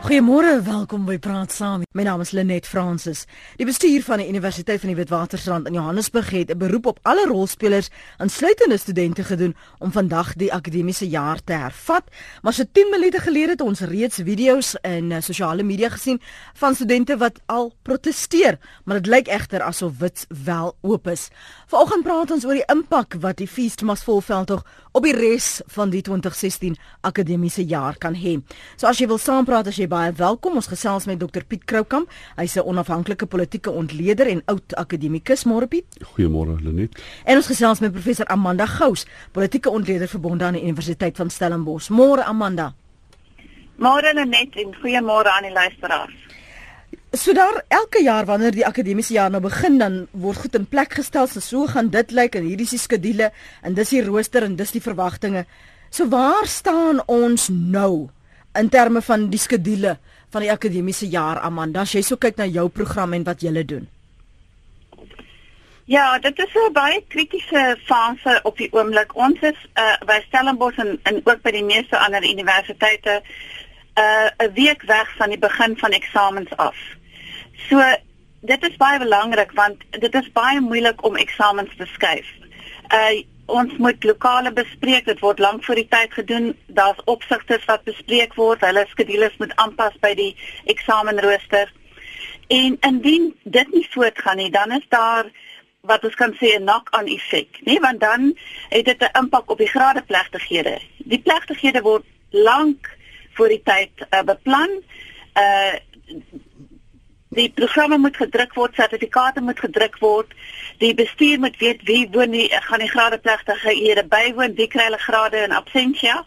Goeiemôre, welkom by Praat Saam. My naam is Lenet Fransis. Die bestuur van die Universiteit van die Witwatersrand in Johannesburg het 'n beroep op alle rolspelers, insluitende studente gedoen om vandag die akademiese jaar te hervat. Maar so 10 minute gelede het ons reeds video's in uh, sosiale media gesien van studente wat al proteseer, maar dit lyk egter asof wit wel oop is. Vanoggend praat ons oor die impak wat die Feast Mas Volveldtog op die res van die 2016 akademiese jaar kan hê. So as jy wil saampraat as jy baie welkom. Ons gesels met Dr Piet Kroukamp. Hy's 'n onafhanklike politieke ontleder en oud akademikus. Môre Piet. Goeiemôre Lenet. En ons gesels met professor Amanda Gous, politieke ontleder verbonde aan die Universiteit van Stellenbosch. Môre Amanda. Môre Lenet en goeiemôre aan die luisteraars. So daar elke jaar wanneer die akademiese jaar nou begin dan word goed in plek gestel so, so gaan dit lyk en hierdie is die skedule en dis die rooster en dis die verwagtinge. So waar staan ons nou in terme van die skedule van die akademiese jaar Amanda as jy so kyk na jou program en wat julle doen Ja, dit is 'n baie kritiese fase op die oomblik. Ons is uh, by Stellenbosch en, en ook by die meeste ander universiteite uh, 'n uh, week weg van die begin van eksamens af. So dit is baie belangrik want dit is baie moeilik om eksamens te skuif. Uh ons moet lokale bespreek. Dit word lank voor die tyd gedoen. Daar's opsigters wat bespreek word. Hulle skedules moet aanpas by die eksamenrooster. En indien dit nie voortgaan nie dan is daar wat ons kan sê 'n knock-on effek nê want dan het dit 'n impak op die gradeplegtighede die plegtighede word lank voor die tyd uh, beplan. Uh die programme moet gedruk word, sertifikate moet gedruk word. Die bestuur moet weet wie woon die gaan die gradeplegtige ere bywoon, wie kry hulle grade in absentia.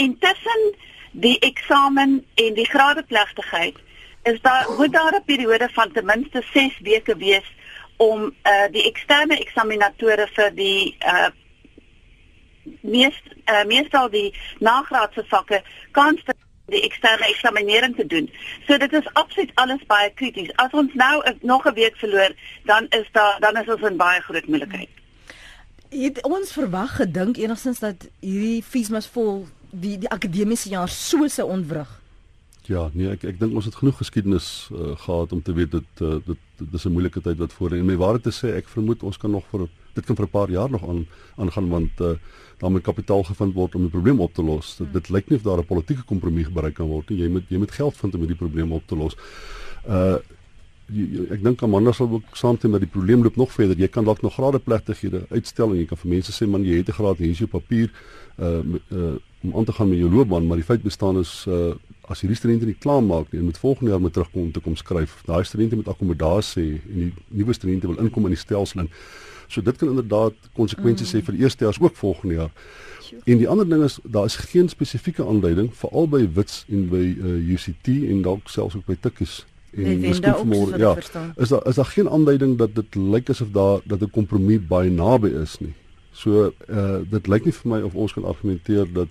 Intussen die eksamen en die gradeplegtigheid is daar moet daar 'n periode van ten minste 6 weke wees om uh die eksterne eksaminatore vir die uh meest uh, meestal die nagraadse vakke kans te die eksterne eksaminering te doen. So dit is absoluut alles baie krities. As ons nou nog 'n week verloor, dan is daar dan is ons in baie groot moeilikheid. Het ons verwag gedink enigstens dat hierdie feesmas vol die die akademiese jaar so se ontwrig? Ja, nee, ek ek dink ons het genoeg geskiedenis uh, gehad om te weet dat uh, dit dis 'n moeilike tyd wat voor lê. En my waarheid te sê, ek vermoed ons kan nog vir dit kan vir 'n paar jaar nog aan aangaan want uh, daar moet kapitaal gevind word om die probleem op te los. Dit, dit lyk nie of daar 'n politieke kompromie bereik kan word nie. Jy moet jy moet geld vind om hierdie probleem op te los. Uh jy, ek dink Amanda sal ook saamstem dat die probleem loop nog verder. Jy kan dalk nog grade plegtighede uitstel en jy kan vir mense sê man jy het 'n graad hier is jou papier uh uh om aan te gaan met jou loopbaan, maar die feit bestaan is uh as hierdie studente nie klaar maak nie en met volgende jaar moet terugkom om te kom skryf. Daai studente moet akkommodasie en die nuwe studente wil inkom in die stelsel en So dit kan inderdaad konsekwensies mm. hê vir die eerste jaar as ook volgende jaar. En die ander ding is daar is geen spesifieke aanduiding veral by wits en by uh, UCT en dalk selfs ook by tikkies en miskien môre ja is daar is daar geen aanduiding dat dit lyk asof daar dat 'n kompromie baie naby is nie. So uh dit lyk nie vir my of ons kan argumenteer dat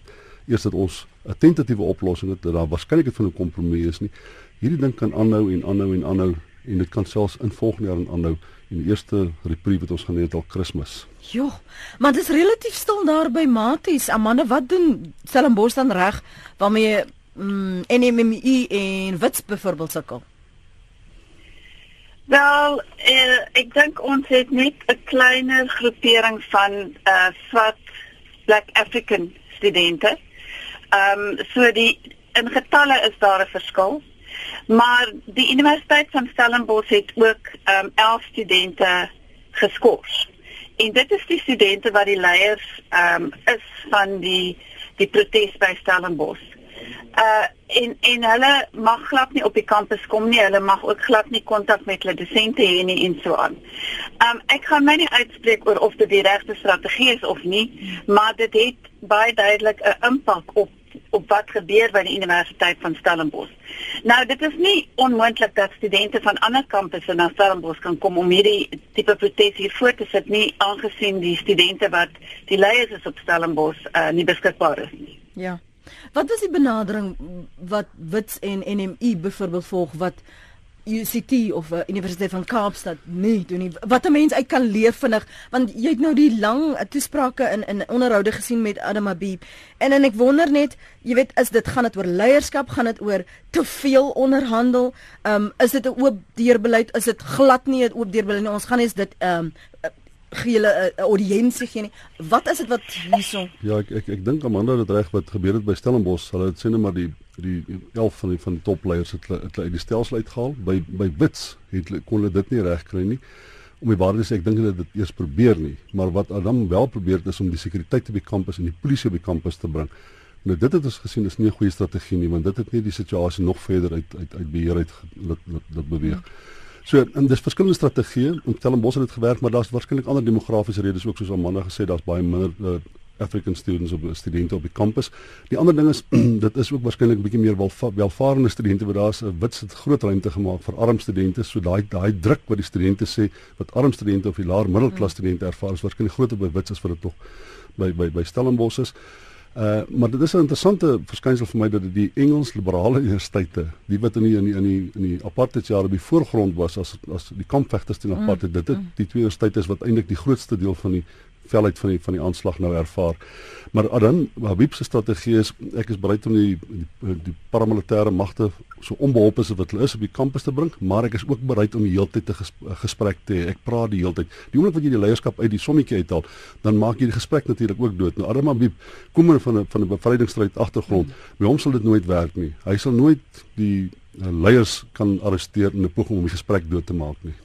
eers dat ons 'n tentatiewe oplossing het dat daar waarskynlik 'n kompromie is nie. Hierdie ding kan aanhou en aanhou en aanhou en dit kan selfs in volgende jaar aanhou en die eerste reprieve wat ons gaan hê het al Kersfees. Jo, maar dit is relatief stil daar by Maties. Amanda, wat doen Stellenbosch dan reg waarmee mm, NMMI en Wits byvoorbeeld sukkel? Wel, eh, ek dink ons het net 'n kleiner groepering van uh swart Black African studente. Ehm um, so die in getalle is daar 'n verskil. Maar die Universiteit van Stellenbosch het ook ehm um, 11 studente geskort. En dit is die studente wat die leiers ehm um, is van die die protes by Stellenbosch. Uh en en hulle mag glad nie op die kampus kom nie. Hulle mag ook glad nie kontak met hulle dosente hê nie en so aan. Um ek gaan my nie uitspreek oor of dit die regte strategie is of nie, maar dit het baie duidelik 'n impak op op wat gebeur by die Universiteit van Stellenbosch. Nou dit is nie onmoontlik dat studente van ander kampusse na Stellenbosch kan kom om hierdie tipe protes hier voor te sit nie aangesien die studente wat die leiers is op Stellenbosch uh, nie beskikbaar is nie. Ja. Wat is die benadering wat Wits en NMI byvoorbeeld volg wat UCT of 'n uh, Universiteit van Kaapstad nie doen nie. Wat 'n mens uit kan leer vinnig want jy het nou die lang toesprake in in onderhoude gesien met Adam Habib en en ek wonder net, jy weet, is dit gaan dit oor leierskap, gaan dit oor te veel onderhandel? Ehm um, is dit 'n oop deurbeleid? Is dit glad nie 'n oop deurbeleid nie? Ons gaan eens dit ehm um, gee hulle 'n uh, audiensie gee nie. Wat is dit wat hierso? Ja, ek ek ek dink Amanda het reg wat gebeur het by Stellenbosch. Hulle het sê net maar die die 11 van die van die topleiers het hulle uit die stelsel uitgehaal. By by Wits het kon hulle dit nie regkry nie. Om die waarheid te sê, ek dink hulle het dit eers probeer nie, maar wat Adam wel probeer het is om die sekuriteit op die kampus en die polisie op die kampus te bring. Nou dit het ons gesien is nie 'n goeie strategie nie, want dit het net die situasie nog verder uit uit uit beheer uit laat laat beweeg. Hmm. So en dis verskillende strategieë. Om Stellenbosch het dit gewerk, maar daar's waarskynlik ander demografiese redes ook soos Amanda gesê, daar's baie minder uh, African students op studente op die kampus. Die ander ding is dit is ook waarskynlik 'n bietjie meer welva welvarende studente wat daar's 'n wit sit groot ruimte gemaak vir arm studente. So daai daai druk wat die studente sê wat arm studente of die laer middelklas studente ervaar is waarskynlik groter by wit as wat dit tog by by by Stellenbosch is. Uh maar dit is 'n interessante verskynsel vir my dat die Engels liberale universiteite, die wat in die in die in die, in die apartheidjare op die voorgrond was as as die kampvegters teen mm, apartheid, dit het mm. die twee universiteite is wat eintlik die grootste deel van die velheid van die van die aanslag nou ervaar. Maar dan Habib se strategie is ek is bereid om die die, die paramilitêre magte so onbeholpe as wat hulle is op die kampus te bring, maar ek is ook bereid om die heeltyd te ges, gesprek te hê. Ek praat die heeltyd. Die oomblik wat jy die leierskap uit die sommetjie uithaal, dan maak jy die gesprek natuurlik ook dood. Nou Adam Habib kom van 'n van 'n bevrydingsstryd agtergrond. By hom sal dit nooit werk nie. Hy sal nooit die uh, leiers kan arresteer in 'n poging om die gesprek dood te maak nie.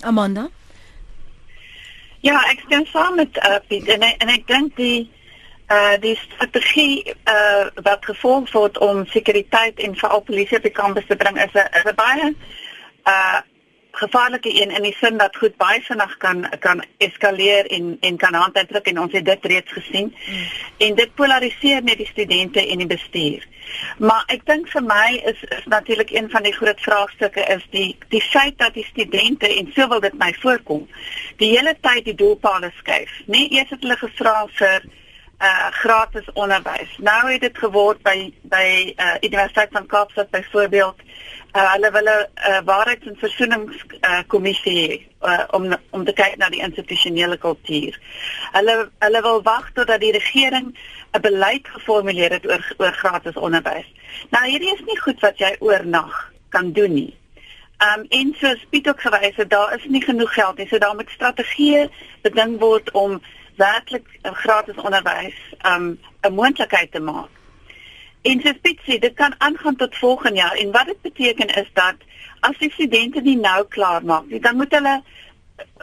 Amanda Ja, ek stem saam met uh, Piet en en ek dink die uh die strategie uh wat gevolg word om sekuriteit en veral polisie op te bring is 'n is 'n baie uh gevaarlike een in die sin dat goed baie vinnig kan kan eskaleer en en kan handuitdruk en ons het dit reeds gesien. Mm. En dit polariseer net die studente en die bestuur. Maar ek dink vir my is is natuurlik een van die groot vraagstukke is die die feit dat die studente en so wil dit my voorkom, die hele tyd die doelpale skuif. Nie eers het hulle gevra vir uh gratis onderwys. Nou het dit geword by by uh Universiteit van Kaapstad byvoorbeeld uh, hulle wil 'n uh, waarheids- en versoeningskommissie uh, uh, om om te kyk na die institusionele kultuur. Hulle hulle wil wag totdat die regering 'n beleid geformuleer het oor oor gratis onderwys. Nou hierdie is nie goed wat jy oornag kan doen nie. Um en so Piet ook gewys het daar is nie genoeg geld nie. So daar moet strategieë beding word om werklik gratis onderwys um 'n moontlikheid te maak. En so spitsie, dit kan aangaan tot volgende jaar en wat dit beteken is dat as die studente nie nou klaar maak nie, dan moet hulle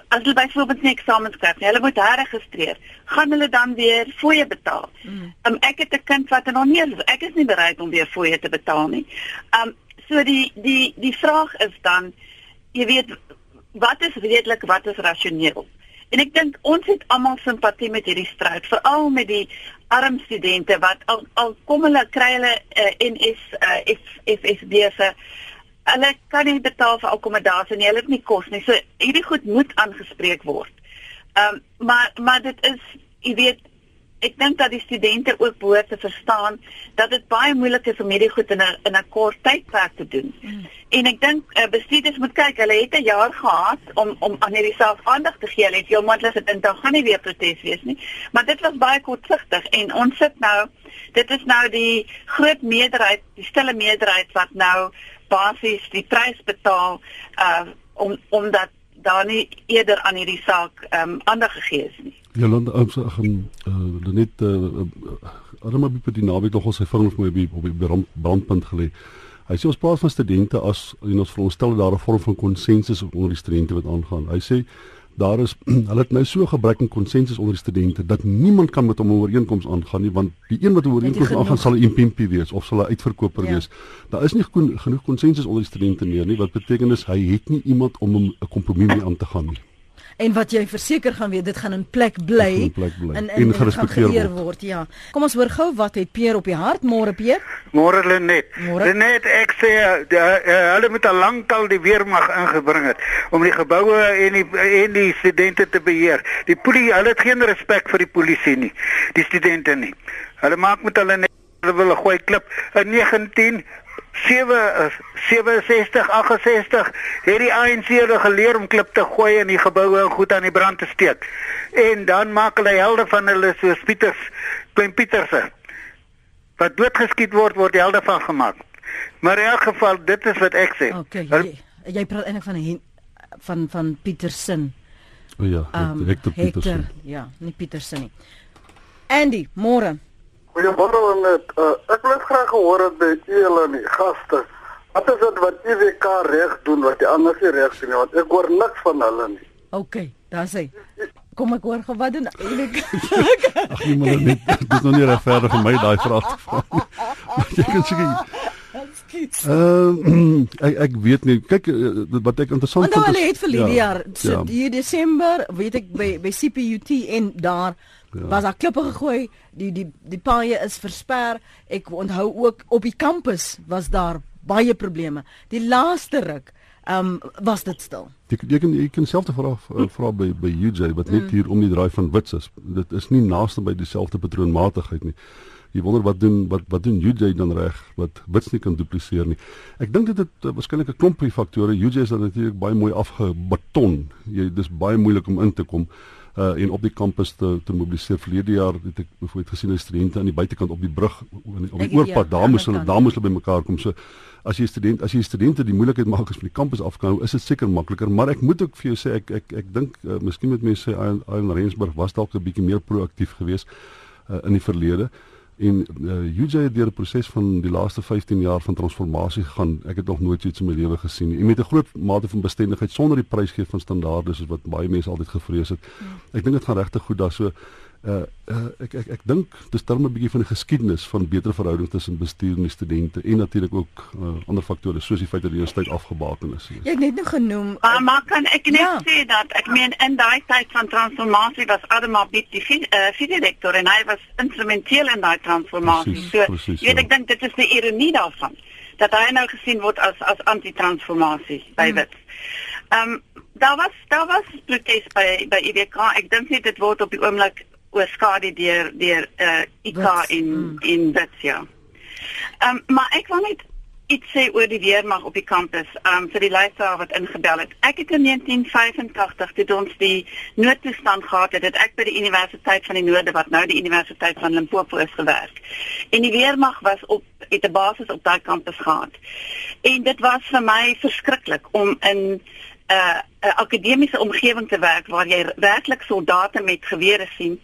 as hulle byvoorbeeld nie eksamens skryf nie, hulle moet herregistreer. Gaan hulle dan weer fooie betaal? Mm. Um, ek het 'n kind wat nog nie ek is nie bereid om weer fooie te betaal nie. Um so die die die vraag is dan jy weet wat is redelik, wat is rasioneel? En ek dink ons het almal simpatie met hierdie stryd, veral met die arm studente wat al al kom hulle kry hulle uh, eh, NS uh, eh, FSB se hulle kan nie betaal vir akkommodasie nie, hulle het nie kos nie. So hierdie goed moet aangespreek word. Ehm um, maar maar dit is jy weet ek dink dat die studente ook behoort te verstaan dat dit baie moeilik is om hierdie goed in 'n in 'n kort tydperk te doen. Mm. En ek dink uh, bestuurders moet kyk, hulle het 'n jaar gehad om om aan hierdie saak aandag te gee. Hulle het heel moontlik gedink dan gaan nie weer protes wees nie. Maar dit was baie kortsigtig en ons sit nou dit is nou die groot meerderheid, die stille meerderheid wat nou basies die prys betaal uh om omdat daar nie eerder aan hierdie saak ehm um, aandag gegee is nie. Jolanda ek gaan uh, net uh, Adam het by die naby tog al sy vingers mooi op die brand, brandpunt gelê. Hy sê ons praat van studente as en ons veronderstel daar 'n vorm van konsensus onder die studente wat aangaan. Hy sê daar is hulle het nou so gebrek aan konsensus onder die studente dat niemand kan met hom 'n ooreenkoms aangaan nie want die een wat 'n ooreenkoms aangaan sal 'n impimpie wees of sal 'n uitverkoper ja. wees. Daar is nie genoeg konsensus onder die studente meer nie wat beteken is hy het nie iemand om 'n kompromie mee aan te gaan nie en wat jy verseker gaan weet dit gaan in plek bly. En en gerespekteer word. word ja. Kom ons hoor gou wat het Pierre op die hart? Môre Pierre môre Lenet. Lenet ek sê uh, hulle moet al lankal die weermag ingebring het om die geboue en die en die studente te beheer. Die polisie hulle het geen respek vir die polisie nie die studente nie. Hulle maak met hulle net hulle wil 'n gooi klip. In 19 7 67 68 het die ANC hulle geleer om klip te gooi in die geboue en goed aan die brand te steek. En dan maak hulle helde van hulle soos Pieters, Klein Pieterse. Wat doodgeskiet word word helde van gemaak. Maar in elk geval dit is wat ek sê. Okay, jy, jy praat eintlik van van van Pietersen. O oh ja, um, Hector Pietersen. Ja, nie Pietersen nie. Andy, môre. Goeiemôre net. Uh, ek wil graag hoor dat by julle en die gaste. Wat is dit wat IWK reg doen wat die ander nie reg doen? Want ek hoor niks van hulle nie. OK, daar sê. Kom ek hoor gou wat doen IWK? Ag nee, maar net dit is nog nie regverdig vir my daai vraag te vra. Jy kan sê Ehm ek ek weet nie kyk eh, wat ek interessant vind. Want hulle het verlede ja, jaar so ja. hier Desember weet ek by by CPUT en daar Ja. Was daar klippe gegooi, die die die paaie is versper. Ek onthou ook op die kampus was daar baie probleme. Die laaste ruk, ehm um, was dit stil. Jy jy kan jy kan selfs vra eh, vra by by UJ wat net mm. hier om die draai van wits is. Dit is nie naaste by dieselfde patroonmatigheid nie. Jy wonder wat doen wat wat doen UJ dan reg wat wits nie kan dupliseer nie. Ek dink dit het uh, waarskynlik 'n klompie faktore. UJ is natuurlik baie mooi afgebeton. Jy dis baie moeilik om in te kom uh en op die kampus te te mobiliseer verlede jaar het ek byvoorbeeld gesien hoe studente aan die buitekant op die brug op die oorpad daar moes hulle daar moes hulle bymekaar kom so as jy student as jy studente die moeilikheid maak as van die kampus af kan hou is dit seker makliker maar ek moet ook vir jou sê ek ek ek dink uh, miskien moet mense sê Iron Rensburg was dalk 'n bietjie meer proaktief geweest uh, in die verlede En uh, UJ het deur 'n proses van die laaste 15 jaar van transformasie gegaan. Ek het nog nooit iets in my lewe gesien nie. En met 'n groot mate van bestendigheid sonder die prysgee van standaarde soos wat baie mense altyd gevrees het. Ja. Ek dink dit gaan regtig goed daar so uh, uh ek ek ek dink dis terme 'n bietjie van die geskiedenis van beter verhoudings tussen bestuur en studente en natuurlik ook uh, ander faktore soos die feit dat die universiteit afgebaken is. Jy het net nou genoem uh, maar kan ek net ja. sê dat ek meen in daai tyd van transformasie was Adam Abit die fidelektor uh, en hy was instrumenteel in daai transformasie. Precies, so precies, jy weet ja. ek dink dit is die ironie daarvan dat hy nou gesien word as as anti-transformasie by hmm. wit. Ehm um, daar was daar was protes by by IWK. Ek dink net dit word op die oomblik oorskadu deur deur uh IK in mm. in Witsia. Ehm um, maar ek wil net iets sê oor die weermag op die kampus. Ehm um, vir die luisteraar wat ingebel het. Ek het in 1985 toe ons die noodtoestand gehad het, het ek by die Universiteit van die Noorde wat nou die Universiteit van Limpopo is gewerk. En die weermag was op het 'n basis op daai kampus gehad. En dit was vir my verskriklik om in 'n uh, akademiese omgewing te werk waar jy werklik soldate met gewere sien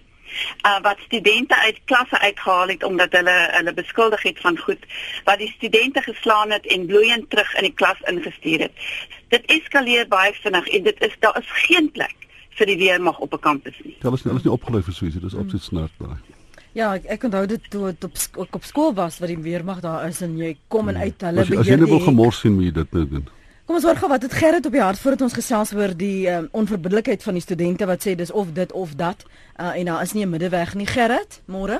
uh, wat studente uit klasse uitgehaal het omdat hulle hulle beskuldig het van goed wat die studente geslaan het en bloeiend terug in die klas ingestuur het. Dit eskaleer baie vinnig en dit is daar is geen plek vir die weermag op 'n kampus nie. Ja, hulle is nie, hulle is nie opgelei vir so iets, dit is absoluut snert daai. Ja, ek ek onthou dit toe op op, op skool was wat die weermag daar is en jy kom en hmm. uit hulle beheer. As jy net wil gemors sien moet jy dit nou doen. Kom ons hoor gou wat het Gerrit op die hart voordat ons gesels oor die um, onverbiddelikheid van die studente wat sê dis of dit of dat uh, en daar is nie 'n middeweg nie. Gerrit, môre.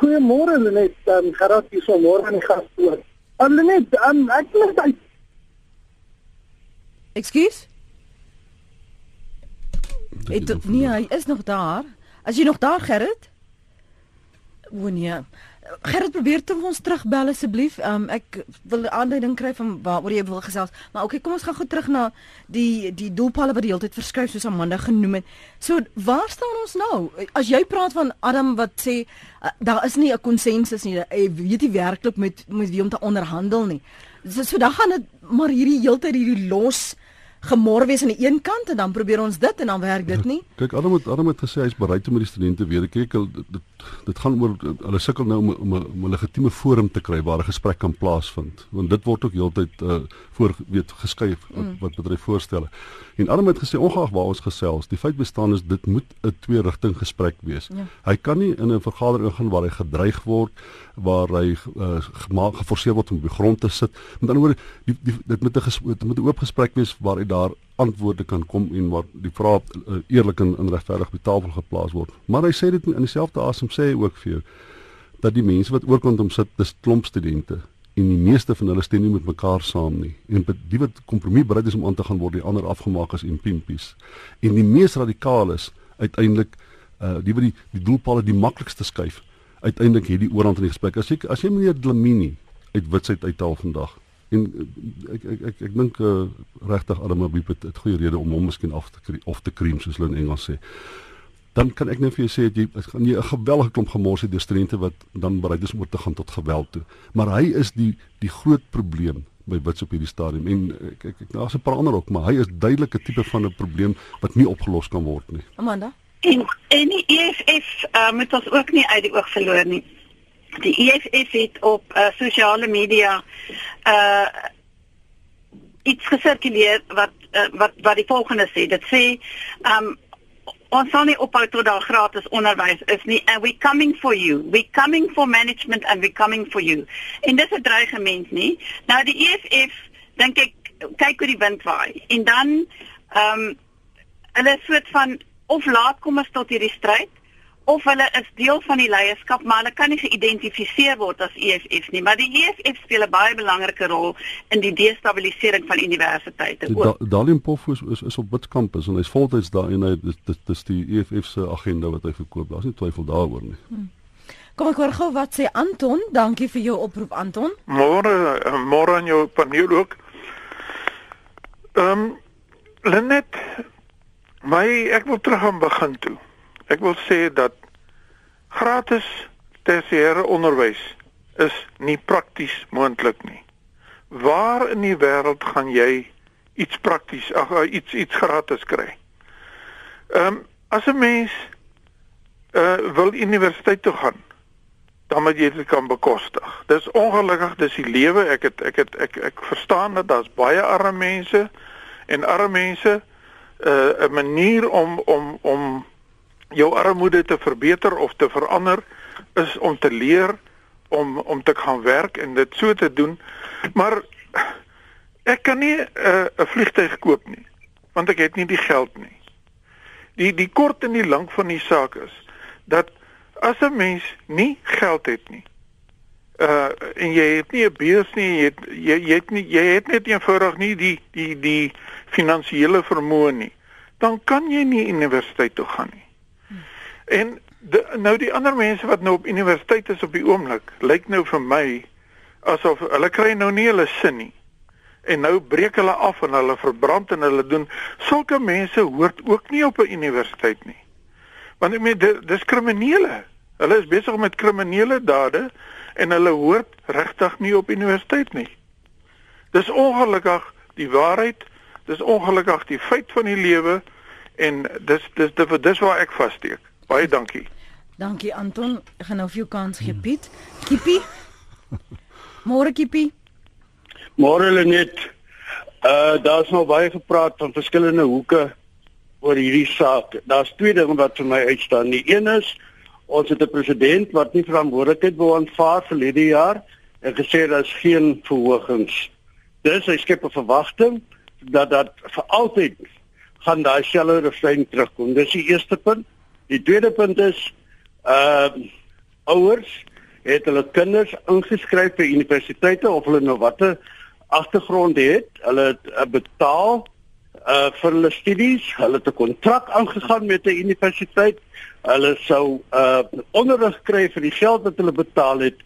Goeiemôre Lenet, um, Gerrit hier so môre aan die gastoor. Um, Lenet, um, ek wil net Ekskuus? Dit nee, hy is nog daar. As jy nog daar Gerrit? Woenie. Gerrit probeer te ons terugbel asseblief. Um, ek wil 'n aanduiding kry van waaroor jy wil gesels. Maar okay, kom ons gaan gou terug na die die doelpalle wat die hele tyd verskuif soos Amanda genoem het. So, waar staan ons nou? As jy praat van Adam wat sê uh, daar is nie 'n konsensus nie. Jy weet nie werklik met met wie om te onderhandel nie. So, so dan gaan dit maar hierdie hele tyd hierdie los gemor wees aan die een kant en dan probeer ons dit en dan werk dit nie. Kyk, Adam het Adam het gesê hy's bereid om met die studente weer te kyk. Dit dit gaan oor hulle sukkel nou om 'n legitieme forum te kry waar 'n gesprek kan plaasvind. Want dit word ook heeltyd uh voor weet geskuif mm. wat betref voorstelle. En Adam het gesê ongeag waar ons gesels, die feit bestaan is dit moet 'n twee rigting gesprek wees. Ja. Hy kan nie in 'n vergadering gaan waar hy gedreig word, waar hy uh, gemaak geforseer word om op die grond te sit. Met ander woorde, die, die, dit moet 'n dit moet 'n oop gesprek wees waar hy daar antwoorde kan kom en waar die vrae uh, eerlik en, en regverdig op die tafel geplaas word. Maar hy sê dit in dieselfde asem sê hy ook vir jou dat die mense wat oorkant hom sit, dis klomp studente en die meeste van hulle stem nie met mekaar saam nie. En die wat kompromie bereid is om aan te gaan word, die ander afgemaak as impimpies. En die mees radikaal is uiteindelik uh die wat die die doelpalle die maklikste skuif. Uiteindelik hierdie oorhand in die gesprek. As jy as jy meneer Dlamini uit witsheid uithaal vandag. En ek ek ek ek dink uh, regtig Adam Abib het, het goeie rede om hom miskien af te of te cream soos hulle in Engels sê. Dan kan ek net vir jou sê dat jy gaan jy 'n gewellige klomp gemors het deur studente wat dan bereid is om te gaan tot geweld toe. Maar hy is die die groot probleem by Wits op hierdie stadium en ek ek, ek daar's 'n paar ander ook, maar hy is duidelik 'n tipe van 'n probleem wat nie opgelos kan word nie. Amanda En en die EFF uh, moet ons ook nie uit die oog verloor nie. Die EFF het op uh, sosiale media uh iets gesirkuleer wat uh, wat wat die volgende sê. Dit sê um ons sal nie ophou tot daar gratis onderwys is nie. And we coming for you. We coming for management and we coming for you. En dis 'n dreigement nie. Nou die EFF dink ek kyk hoe die wind waai. En dan ehm um, hulle soort van of laat kom ons tot hierdie stryd of hulle is deel van die leierskap maar hulle kan nie geïdentifiseer word as EFF nie maar die EFF speel 'n baie belangrike rol in die destabilisering van universiteite ook. Da, Dalium Poffo is is op Witkampus en hy's voltyds daar en hy dis dis, dis die EFF se agenda wat hy verkoop. Daar's nie twyfel daaroor nie. Hmm. Kom ek hoor gou wat sê Anton. Dankie vir jou oproep Anton. Môre eh, môre aan jou paneel ook. Ehm um, Lenet my ek wil terug aan begin toe. Ek wil sê dat gratis tersiêre onderwys is nie prakties moontlik nie. Waar in die wêreld gaan jy iets prakties ag iets iets gratis kry? Ehm um, as 'n mens uh wil universiteit toe gaan, dan moet jy dit kan bekostig. Dis ongelukkig, dis die lewe. Ek het ek het ek ek verstaan dat daar's baie arme mense en arme mense uh 'n manier om om om jou armoede te verbeter of te verander is om te leer om om te gaan werk en dit so te doen. Maar ek kan nie 'n uh, 'n vliegtyg koop nie want ek het nie die geld nie. Die die kort en die lank van die saak is dat as 'n mens nie geld het nie uh en jy het nie 'n beurs nie, jy het jy, jy het nie jy het net eenvoudig nie die die die finansiële vermoë nie, dan kan jy nie universiteit toe gaan nie. En de, nou die ander mense wat nou op universiteit is op die oomblik, lyk nou vir my asof hulle kry nou nie hulle sin nie. En nou breek hulle af en hulle verbrand en hulle doen sulke mense hoort ook nie op 'n universiteit nie. Want ek meen dis kriminele. Hulle is besig met kriminele dade en hulle hoort regtig nie op universiteit nie. Dis ongelukkig die waarheid, dis ongelukkig die feit van die lewe en dis dis dis, dis waar ek vassteek. Baie dankie. Dankie Anton. Ek gaan nou vir jou kans gee Piet. Kippie. Môre Kippie. Môre Lenet. Uh daar's nog baie gepraat van verskillende hoeke oor hierdie saak. Daar's twee dinge wat vir my uitstaan. Die een is ons het 'n president wat nie verantwoordelikheid wou aanvaar vir hierdie jaar en gesê daar's geen verhogings. Dis hy skep 'n verwagting dat dat vir altyd gaan daai selfde refrein terugkom. Dis die eerste punt. Die tweede punt is uh ouers het hulle kinders ingeskryf by universiteite of hulle nou watter agtergrond het. Hulle het uh, betaal uh vir hulle studies, hulle het 'n kontrak aangegaan met 'n universiteit. Hulle sou uh onderrig kry vir die geld wat hulle betaal het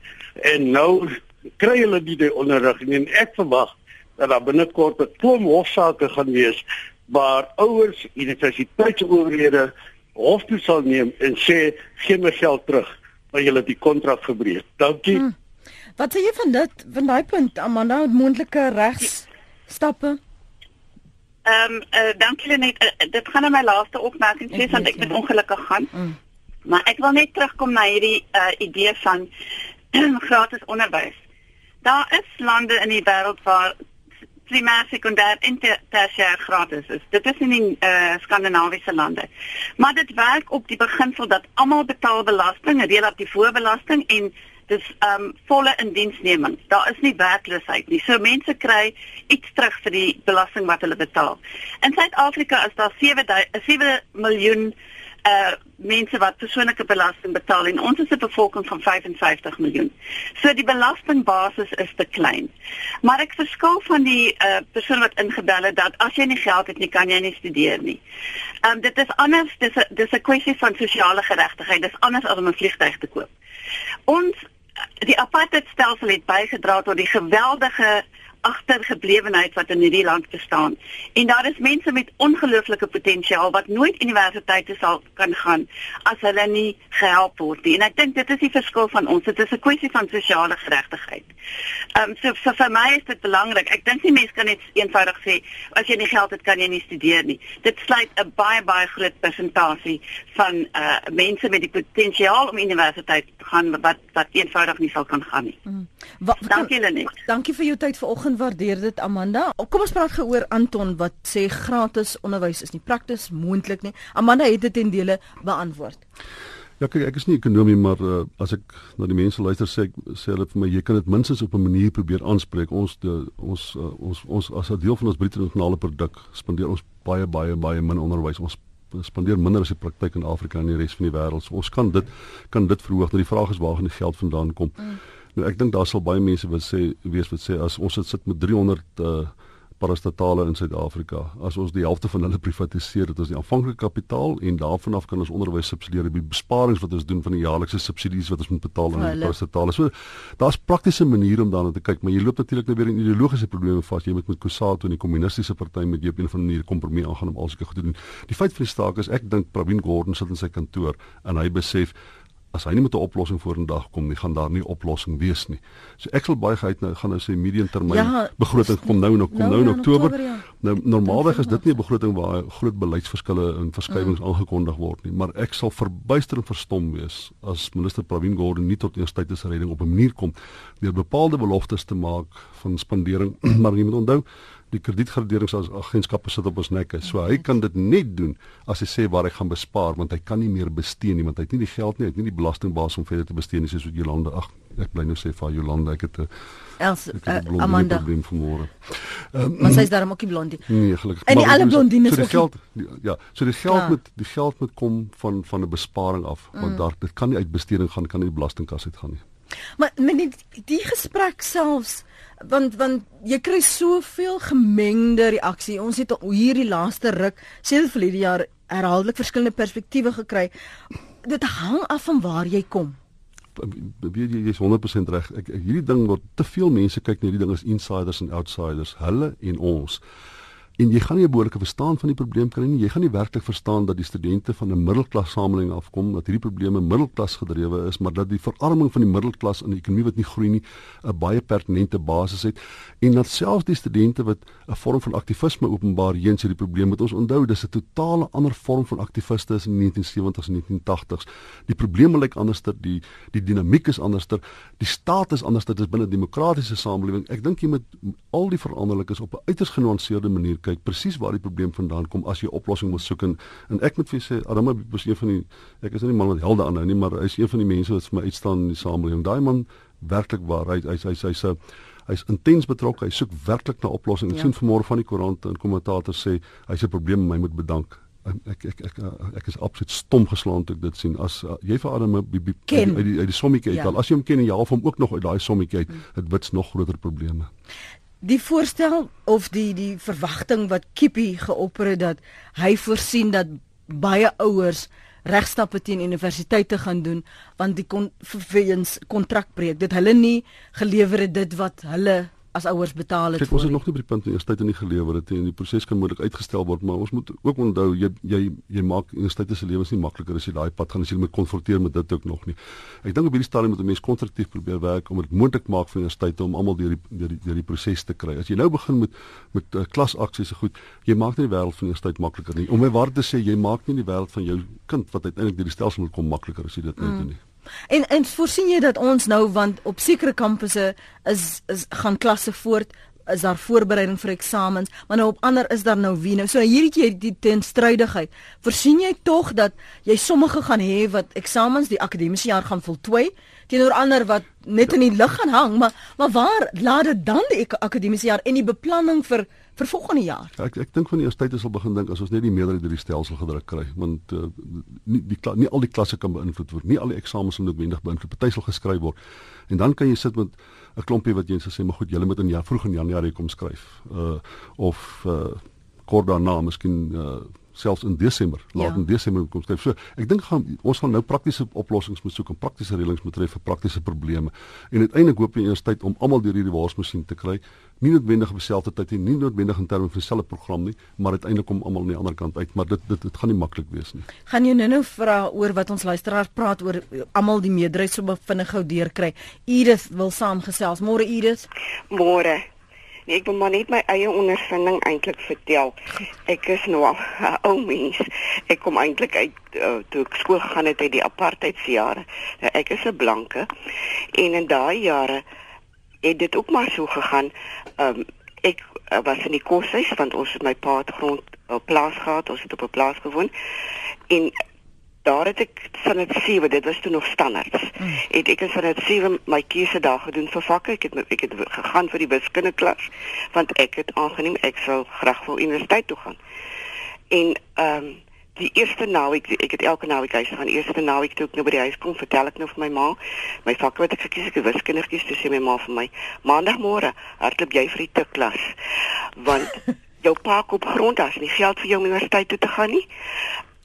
en nou kry hulle nie die onderrig nie. En ek verwag dat daar binnekort 'n klomp hofsaake gaan wees waar ouers, universiteitsowerhede hof toe sal neem en sê gee my geld terug want jy het die kontrak gebreek. Dankie. Hmm. Wat sê jy van dit van daai punt Amanda moontlike regs stappe? Ehm um, uh, dankie net uh, dit gaan na my laaste opmerking sê want ek het ongelukkig gaan. Mm. Maar ek wil net terugkom na hierdie uh, idee van gratis onderwys. Daar is lande in die wêreld waar primêr, sekondêr en tersiêr gratis is. Dit is in die uh, skandinawiese lande. Maar dit werk op die beginsel dat almal betaal belasting, relatief hoë belasting en dis um, volle indiensneming. Daar is nie werkloosheid nie. So mense kry iets terug vir die belasting wat hulle betaal. In Suid-Afrika is daar 7 7 miljoen uh mense wat persoonlike belasting betaal en ons is 'n bevolking van 55 miljoen. So die belastingbasis is te klein. Maar ek verskil van die uh persoon wat ingebel het dat as jy nie geld het nie, kan jy nie studeer nie. Um dit is anders, dis 'n dis 'n kwessie van sosiale geregtigheid. Dis anders as om 'n vliegtuig te koop. Ons die apartheidstelsel het bygedra tot die geweldige agtergeblewenheid wat in hierdie land bestaan. En daar is mense met ongelooflike potensiaal wat nooit universiteite sal kan gaan as hulle nie gehelp word nie. En ek dink dit is die verskil van ons. Dit is 'n kwessie van sosiale geregtigheid. Ehm um, so, so vir my is dit belangrik. Ek dink nie mense kan net eenvoudig sê as jy nie geld het kan jy nie studeer nie. Dit sluit 'n baie baie groot persentasie van uh mense met die potensiaal om universiteit te gaan wat wat eenvoudig nie sal kan gaan nie. Mm. Wat, dankie Lenet. Dankie vir jou tyd vanoggend waardeer dit Amanda. Kom ons praat geoor Anton wat sê gratis onderwys is nie prakties moontlik nie. Amanda het dit in dele beantwoord. Ja kyk ek is nie ekonomie maar uh, as ek na die mense luister sê ek sê hulle vir my jy kan dit minstens op 'n manier probeer aanspreek. Ons de, ons uh, ons ons as 'n deel van ons bruto nasionale produk spandeer ons baie baie baie min onderwys. Ons spandeer minder as die praktyk in Afrika en die res van die wêreld. So ons kan dit kan dit verhoog. Nou die vraag is waar gaan die geld vandaan kom? Mm. Ek dink daar sal baie mense wat sê wees wat sê as ons sit met 300 uh parastatale in Suid-Afrika, as ons die helfte van hulle privatiseer, dit is die aanvanklike kapitaal en daarvan af kan ons onderwys subsidieer by besparings wat ons doen van die jaarlikse subsidies wat ons moet betaal aan die parastatale. So daar's praktiese maniere om daarna te kyk, maar jy loop natuurlik nou weer in ideologiese probleme vas. Jy moet met Kusatu en die kommunistiese party met jy op 'n of ander manier kompromie aangaan om alsulke goed te doen. Die feit van die saak is ek dink Pravin Gordhan sit in sy kantoor en hy besef as hy nie met 'n oplossing vorendag kom nie, gaan daar nie oplossing wees nie. So ek sal baie gehad nou gaan nou sê medium termyn ja, begroting kom nou nou kom nou, nou in Oktober. oktober ja. Nou normaalweg is dit nie 'n begroting waar groot beleidsverskille en verskywings mm. aangekondig word nie, maar ek sal verbuister en verstom wees as minister Pravin Gordhan nie tot eerstejdsredding op 'n manier kom deur bepaalde beloftes te maak van spandering, maar jy moet onthou die kredietgraderingsagentskappe sit op ons nekke. So hy kan dit net doen as hy sê waar hy gaan bespaar want hy kan nie meer bestee nie want hy het nie die geld nie, hy het nie die belastingbaas om verder te bestee nie soos wat Jolande. Ag, ek bly nou sê vir Jolande, ek het 'n Els uh, Amanda probleem vanmôre. Um, maar sy is daarom ook nie blondie. Nee, gelukkig. En die alle blondines so ook. Geld, ja, so die geld ja. moet die geld moet kom van van 'n besparing af want mm. daar dit kan nie uit besteding gaan, kan nie die belastingkas uit gaan nie. Maar met die, die gesprek selfs want want jy kry soveel gemengde reaksie. Ons het hierdie laaste ruk, dit vir die jaar herhaaldelik verskillende perspektiewe gekry. Dit hang af van waar jy kom. Weet jy jy's 100% reg. Hierdie ding word te veel mense kyk na hierdie ding as insiders en outsiders, hulle en ons en jy gaan nie 'n behoorlike verstaan van die probleem kry nie. Jy gaan nie werklik verstaan dat die studente van 'n middelklas samelewing afkom, dat hierdie probleme middelklas gedrewe is, maar dat die verarming van die middelklas in 'n ekonomie wat nie groei nie, 'n baie pertinente basis het en dat selfs die studente wat 'n vorm van aktivisme openbaar heen sy die probleem moet ons onthou, dis 'n totale ander vorm van aktiviste as in die 1970s en 1980s. Die probleme lyk anderster, die die dinamiek is anderster, die staat is anderster, dit is binne 'n demokratiese samelewing. Ek dink jy moet al die veranderlikes op 'n uiters genuanceerde manier kyk presies waar die probleem vandaan kom as jy oplossing moet soek en, en ek moet vir sê Adama is een van die ek is nie die man wat helde aanhou nie maar hy is een van die mense wat vir my uitstaan in die samelewing daai man werklik waar hy hy hy's hy's hy's intens betrokke hy soek werklik na oplossings ja. ek sien vanmôre van die koerant en kommentators sê hy's 'n probleem my moet bedank ek ek ek ek is absoluut stom geslaan toe ek dit sien as uh, jy vir Adam uit die uit die sommetjie uit ja. as jy hom ken en jy half hom ook nog uit daai sommetjie uit dit hmm. wits nog groter probleme die voorstel of die die verwagting wat Kippie geopper het dat hy voorsien dat baie ouers regstappe teen universiteite gaan doen want die kon verweens kontrakbreek dit hulle nie gelewer het dit wat hulle as ouers betaal het. Kyk, ons is nog nie by die punt nie, eerstyd in die gelewer het en die proses kan moontlik uitgestel word, maar ons moet ook onthou jy jy jy maak universiteite se lewens nie makliker as jy daai pad gaan as jy moet konfronteer met dit ook nog nie. Ek dink op hierdie stadium moet 'n mens konstruktief probeer werk om dit moontlik maak vir universiteite om almal deur die deur die deur die proses te kry. As jy nou begin met met uh, klasaksies se goed, jy maak nie die wêreld van universiteit makliker nie. Om my waar te sê, jy maak nie die wêreld van jou kind wat uiteindelik deur die stelsel moet kom makliker as jy dit nou mm. doen nie. En en voorsien jy dat ons nou want op sekere kampusse is is gaan klasse voort is daar voorbereiding vir eksamens, maar nou op ander is daar nou wie nou. So hier het jy die teenstrydigheid. Voorsien jy tog dat jy sommige gaan hê wat eksamens die akademiese jaar gaan voltooi teenoor ander wat net in die lug gaan hang, maar maar waar laat dit dan die akademiese jaar en die beplanning vir vir volgende jaar. Ja, ek ek dink van die tyd is al begin dink as ons net die meerderheid deur die stelsel gedruk kry, want uh, nie die nie al die klasse kan beïnvloed word, nie al die eksamens moet noodwendig beïnvloed, party sal geskryf word. En dan kan jy sit met 'n klompie wat jy sê, maar goed, julle moet in ja vroeg in Januarie kom skryf. Uh of uh kort daarna, miskien uh selfs in Desember, laat ja. in Desember kom skryf. So, ek dink gaan ons gaan nou praktiese oplossings moet soek en praktiese reëlings moet tref vir praktiese probleme. En uiteindelik hoop jy eers tyd om almal deur hierdie waarsmasjien te kry, nie noodwendig op dieselfde tyd nie, nie noodwendig in terme van dieselfde program nie, maar uiteindelik om almal aan die ander kant uit, maar dit dit dit gaan nie maklik wees nie. Gaan jy nou-nou vra oor wat ons luisteraars praat oor almal die meerderheid so vinnig gou deurkry. Edith wil saamgesels. Môre Edith. Môre. Nee, ek wil maar net my eie ondervinding eintlik vertel. Ek is nou 'n ou mens. Ek kom eintlik uit uh, toe ek skool gegaan het uit die apartheidsjare. Nou, ek is 'n blanke en in daai jare het dit ook maar so gegaan. Um, ek uh, was in die koshuis want ons het my pa het grond op plaas gehad. Ons het op 'n plaas gewoon. En daar het ek van dit 7, dit was toe nog standaard. Mm. Het ek van dit 7 my keuse daar gedoen vir vakke. Ek het ek het gegaan vir die wiskunde klas want ek het aangeneem ek sou graag wil universiteit toe gaan. En ehm um, die eerste naweek ek het elke naweek huis gaan. Eerste naweek toe ek nou by die huis kom, vertel ek nou vir my ma my vakke wat ek gekies het, ek wiskunde gekies, toe sê my ma vir my: "Maandagmôre hardloop jy vir die klas." Want jou pa koop grond, daar's nie geld vir jou universiteit toe te gaan nie.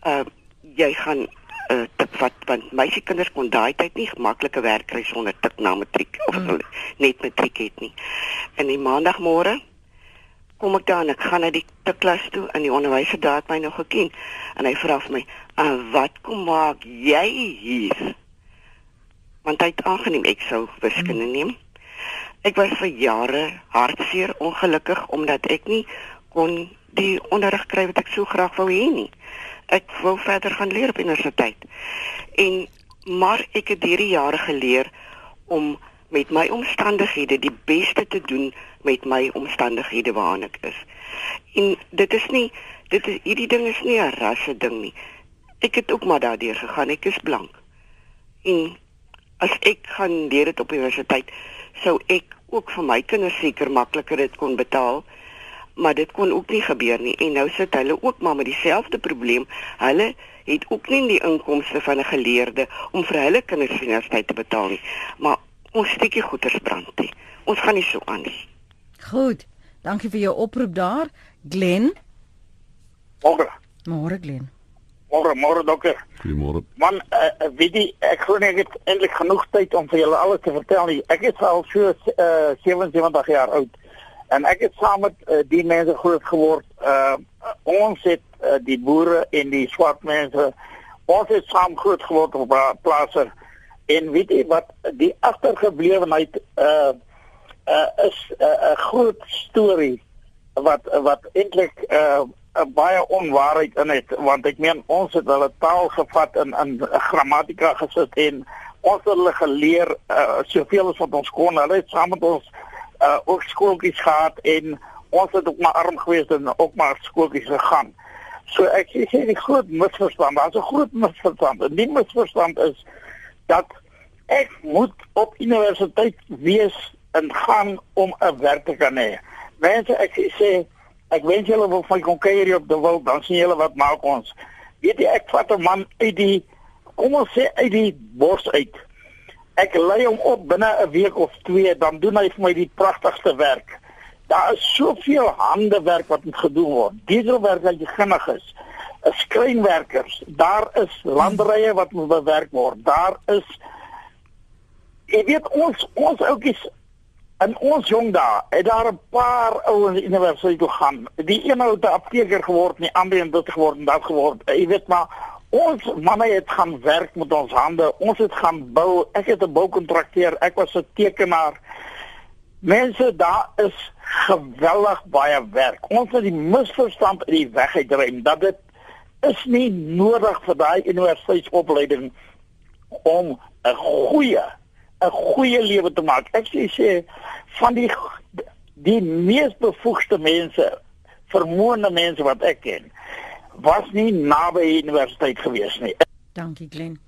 Ehm uh, jy gaan uh, tik wat want meisiekinders kon daai tyd nie maklike werk kry sonder tik na matriek of mm. net matriek het nie. In die maandagmôre kom ek dan ek gaan na die klas toe en die onderwyser daar het my nog geken en hy vra vir my en wat kom maak jy hier want hy het aangeneem ek sou wiskunde mm. neem ek was vir jare hartseer ongelukkig omdat ek nie kon die onderrig kry wat ek so graag wou hê nie ek wou verder gaan leer op universiteit. En maar ek het hierdie jare geleer om met my omstandighede die beste te doen met my omstandighede waarin ek is. En dit is nie dit is hierdie ding is nie 'n rasse ding nie. Ek het ook maar daardeur gegaan. Ek is blank. En as ek gaan leer dit op universiteit, sou ek ook vir my kinders seker makliker dit kon betaal maar dit kon ook nie gebeur nie en nou sit hulle ook maar met dieselfde probleem. Hulle het ook nie die inkomste van 'n geleerde om vir hulle kinders universiteit te betaal nie. Maar ons steekie goeders brand nie. Ons gaan nie so aan nie. Goed. Dankie vir jou oproep daar, Glen. Môre. Môre Glen. Môre, môre dokter. Goeiemôre. Man, uh, weet jy, ek glo net ek het eintlik genoeg tyd om vir julle alles te vertel nie. Ek is al so uh, 77 jaar oud. En ek het saam met uh, die mense groot geword. Uh ons het uh, die boere en die swart mense ons het saam groot geword op plase. En weet jy wat die agtergeblewenheid uh uh is 'n uh, groot storie wat wat eintlik uh baie onwaarheid in het want ek meen ons het hulle taal gevat in in grammatika gesit en ons het hulle geleer uh, soveel as wat ons kon hulle het saam met ons uh ook skooltjies gehad en ons het ook maar arm gewees en ook maar skooltjies gegaan. So ek sê die groot misverstand, daar's 'n groot misverstand. En die misverstand is dat ek moet op universiteit wees en gaan om 'n werk te kan hê. Mense ek sê ek wens julle wil van kon kuier hier op die wil, dan sien julle wat maak ons. Weet jy ek vat 'n man uit die kom ons sê uit die bos uit ek lei hom op binne 'n week of twee dan doen hy vir my die pragtigste werk. Daar is soveel handewerk wat moet gedoen word. Dieselwerk wat ginnig is. Skrynwerkers, daar is landerye wat moet bewerk word. Daar is Ek weet ons ons oudjies in ons jong dae het daar 'n paar ouens universiteit toe gaan. Die een het 'n apteker geword, die ander het dit geword en dat geword. Jy weet maar Ons manne het gaan werk met ons hande. Ons het gaan bou. Ek het 'n boukontrakteur. Ek was 'n tekenaar. Mense, daar is geweldig baie werk. Ons het die misverstand in die weg uitdrym dat dit is nie nodig vir daai universiteitsopleiding om 'n goeie 'n goeie lewe te maak. Ek sê sê van die die mees bevoegde mense, vermoënde mense wat ek ken, was nie naby universiteit gewees nie. Dankie Glen.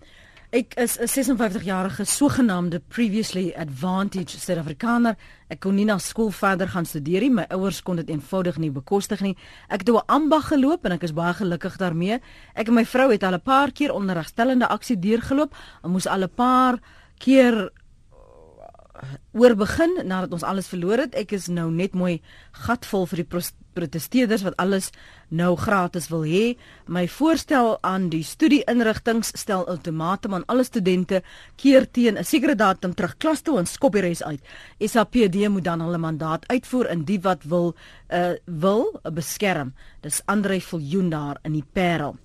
Ek is 'n 56-jarige sogenaamde previously advantaged Suid-Afrikaner. Ek kon nie na skool verder gaan studeer nie. My ouers kon dit eenvoudig nie bekostig nie. Ek het 'n ambag geloop en ek is baie gelukkig daarmee. Ek en my vrou het al 'n paar keer onderrigstellende aksie deurgeloop en moes al 'n paar keer oor begin nadat ons alles verloor het. Ek is nou net mooi gatvol vir die protesteerders wat alles nou gratis wil hê. My voorstel aan die studie-inrigtinge stel ultimatum aan alle studente keer teen 'n sekere datum terug klas toe en skop die res uit. SAPD moet dan hulle mandaat uitvoer in die wat wil uh wil beskerm. Dis Andre Viljoen daar in die Parel.